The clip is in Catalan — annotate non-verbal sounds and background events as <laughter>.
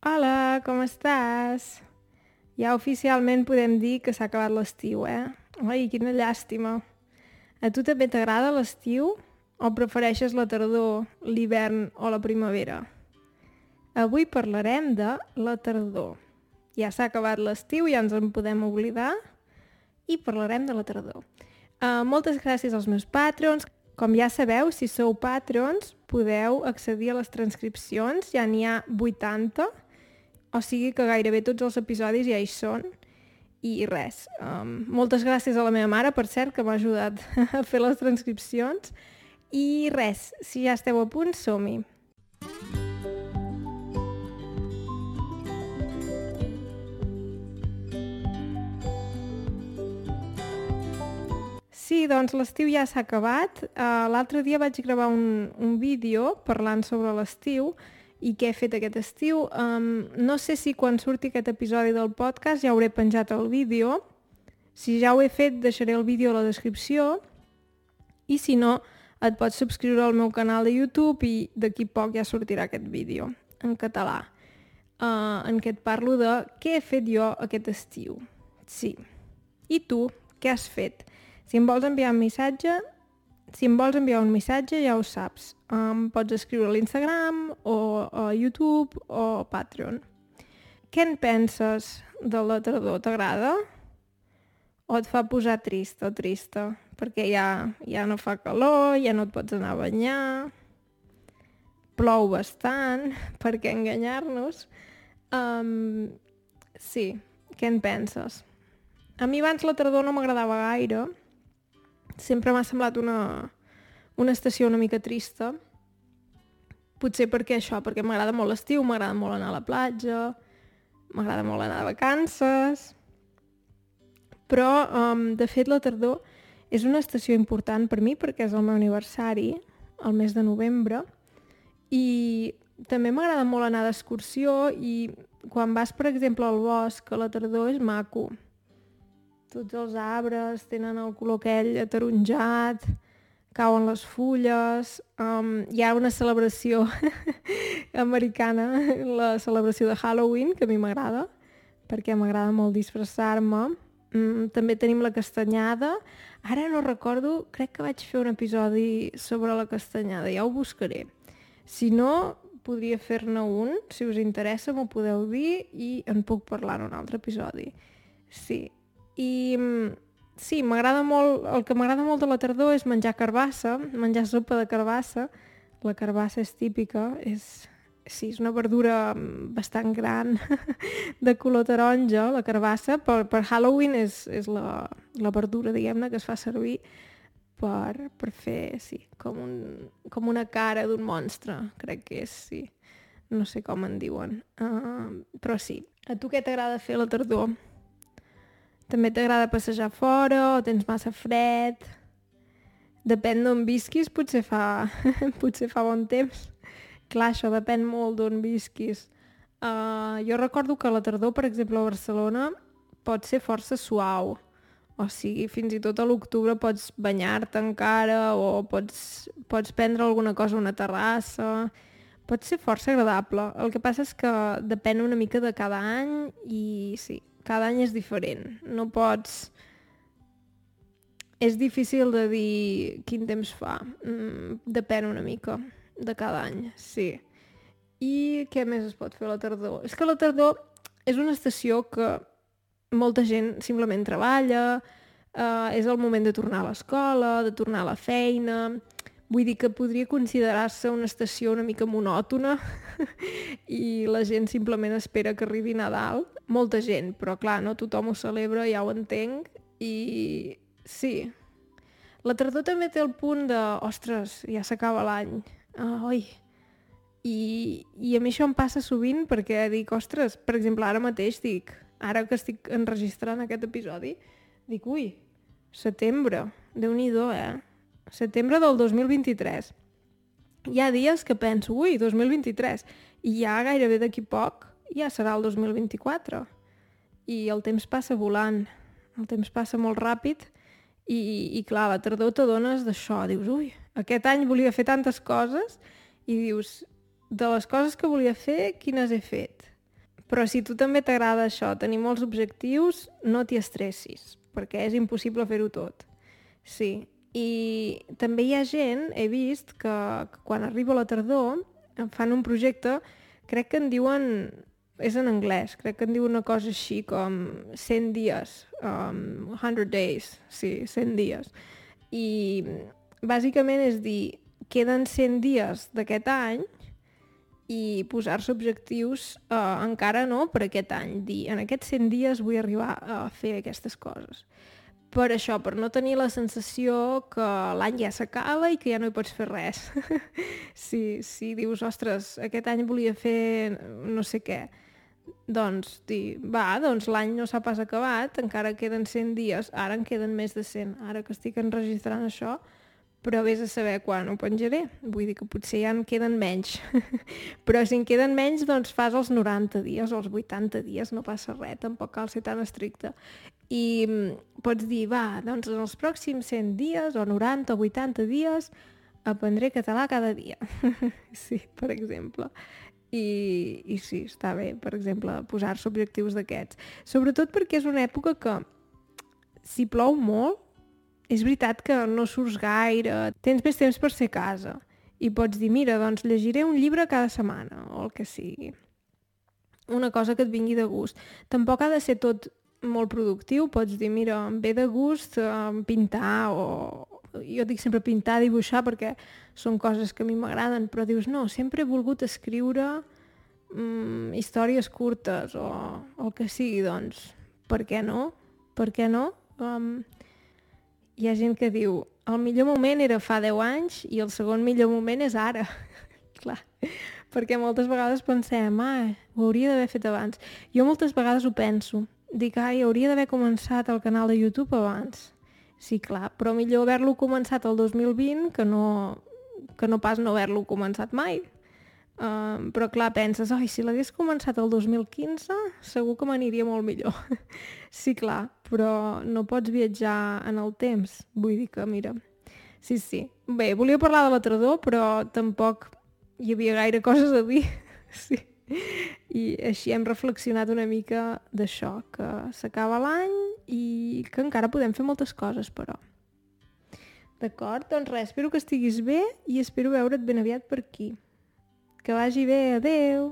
Hola, com estàs? Ja oficialment podem dir que s'ha acabat l'estiu, eh? Ai, quina llàstima. A tu també t'agrada l'estiu? O prefereixes la tardor, l'hivern o la primavera? Avui parlarem de la tardor. Ja s'ha acabat l'estiu, ja ens en podem oblidar i parlarem de la tardor. Uh, moltes gràcies als meus patrons. Com ja sabeu, si sou patrons, podeu accedir a les transcripcions, ja n'hi ha 80, o sigui que gairebé tots els episodis ja hi són. I res, um, moltes gràcies a la meva mare, per cert, que m'ha ajudat <laughs> a fer les transcripcions. I res, si ja esteu a punt, som-hi. Sí, doncs l'estiu ja s'ha acabat. Uh, L'altre dia vaig gravar un, un vídeo parlant sobre l'estiu i què he fet aquest estiu. Um, no sé si quan surti aquest episodi del podcast ja hauré penjat el vídeo. Si ja ho he fet, deixaré el vídeo a la descripció. I si no, et pots subscriure al meu canal de YouTube i d'aquí poc ja sortirà aquest vídeo en català, uh, en què et parlo de què he fet jo aquest estiu. Sí. I tu, què has fet? Si em vols enviar un missatge, si em vols enviar un missatge ja ho saps. Em pots escriure a l'Instagram o a YouTube o a Patreon. Què en penses de la tardor? T'agrada? O et fa posar trist o trista? Perquè ja, ja no fa calor, ja no et pots anar a banyar, plou bastant, <laughs> per què enganyar-nos? Um, sí, què en penses? A mi abans la tardor no m'agradava gaire, sempre m'ha semblat una, una estació una mica trista. Potser perquè això, perquè m'agrada molt l'estiu, m'agrada molt anar a la platja, m'agrada molt anar de vacances... Però, um, de fet, la tardor és una estació important per mi perquè és el meu aniversari, el mes de novembre, i també m'agrada molt anar d'excursió i quan vas, per exemple, al bosc a la tardor és maco tots els arbres tenen el color aquell ataronjat, cauen les fulles, um, hi ha una celebració <laughs> americana, la celebració de Halloween, que a mi m'agrada, perquè m'agrada molt disfressar-me. Mm, també tenim la castanyada. Ara no recordo, crec que vaig fer un episodi sobre la castanyada, ja ho buscaré. Si no, podria fer-ne un, si us interessa m'ho podeu dir i en puc parlar en un altre episodi. Sí, i mm, sí, m'agrada molt, el que m'agrada molt de la tardor és menjar carbassa, menjar sopa de carbassa. La carbassa és típica, és, sí, és una verdura mm, bastant gran <laughs> de color taronja, la carbassa. Per, per Halloween és, és la, la verdura, diguem-ne, que es fa servir per, per fer, sí, com, un, com una cara d'un monstre, crec que és, sí. No sé com en diuen. Uh, però sí. A tu què t'agrada fer la tardor? També t'agrada passejar fora o tens massa fred? Depèn d'on visquis, potser fa, <laughs> potser fa bon temps. Clar, això depèn molt d'on visquis. Uh, jo recordo que la tardor, per exemple, a Barcelona pot ser força suau. O sigui, fins i tot a l'octubre pots banyar-te encara o pots, pots prendre alguna cosa a una terrassa. Pot ser força agradable. El que passa és que depèn una mica de cada any i sí, cada any és diferent. No pots... És difícil de dir quin temps fa. Mm, depèn una mica de cada any, sí. I què més es pot fer a la tardor? És que la tardor és una estació que molta gent simplement treballa, eh, és el moment de tornar a l'escola, de tornar a la feina, Vull dir que podria considerar-se una estació una mica monòtona <laughs> i la gent simplement espera que arribi Nadal. Molta gent, però clar, no tothom ho celebra, ja ho entenc. I sí, la tardor també té el punt de, ostres, ja s'acaba l'any. Ah, oi. I, I a mi això em passa sovint perquè dic, ostres, per exemple, ara mateix dic, ara que estic enregistrant aquest episodi, dic, ui, setembre, déu nhi eh? Setembre del 2023. Hi ha dies que penso, ui, 2023, i ja gairebé d'aquí poc ja serà el 2024. I el temps passa volant, el temps passa molt ràpid i, i clar, la tardor t'adones d'això, dius, ui, aquest any volia fer tantes coses i dius, de les coses que volia fer, quines he fet? Però si tu també t'agrada això, tenir molts objectius, no t'hi estressis, perquè és impossible fer-ho tot. Sí. I també hi ha gent, he vist, que, que quan arriba la tardor fan un projecte, crec que en diuen és en anglès, crec que en diu una cosa així com 100 dies, um, 100 days, sí, 100 dies. I bàsicament és dir, queden 100 dies d'aquest any i posar-se objectius uh, encara no per aquest any, dir, en aquests 100 dies vull arribar a fer aquestes coses. Per això, per no tenir la sensació que l'any ja s'acaba i que ja no hi pots fer res. <laughs> si, si dius, ostres, aquest any volia fer no sé què, doncs dir, va, doncs l'any no s'ha pas acabat, encara queden 100 dies, ara en queden més de 100, ara que estic enregistrant això, però vés a saber quan ho penjaré. Vull dir que potser ja en queden menys. <laughs> però si en queden menys, doncs fas els 90 dies o els 80 dies, no passa res, tampoc cal ser tan estricte. I mm, pots dir, va, doncs en els pròxims 100 dies o 90 o 80 dies aprendré català cada dia. <laughs> sí, per exemple. I, i sí, està bé, per exemple, posar-se objectius d'aquests. Sobretot perquè és una època que si plou molt, és veritat que no surts gaire, tens més temps per ser a casa i pots dir, mira, doncs llegiré un llibre cada setmana o el que sigui. Una cosa que et vingui de gust. Tampoc ha de ser tot molt productiu, pots dir, mira, em ve de gust eh, pintar o, jo dic sempre pintar, dibuixar, perquè són coses que a mi m'agraden, però dius, no, sempre he volgut escriure mm, històries curtes o, o el que sigui, doncs, per què no? Per què no? Um, hi ha gent que diu, el millor moment era fa 10 anys i el segon millor moment és ara. <laughs> Clar, perquè moltes vegades pensem, ah, ho hauria d'haver fet abans. Jo moltes vegades ho penso. Dic, ai, hauria d'haver començat el canal de YouTube abans Sí, clar, però millor haver-lo començat el 2020 que no, que no pas no haver-lo començat mai. Uh, però clar, penses, oi, si l'hagués començat el 2015, segur que m'aniria molt millor. <laughs> sí, clar, però no pots viatjar en el temps. Vull dir que, mira, sí, sí. Bé, volia parlar de la tardor, però tampoc hi havia gaire <laughs> coses a dir. sí. I així hem reflexionat una mica d'això, que s'acaba l'any i que encara podem fer moltes coses, però. D'acord? Doncs res, espero que estiguis bé i espero veure't ben aviat per aquí. Que vagi bé, adeu!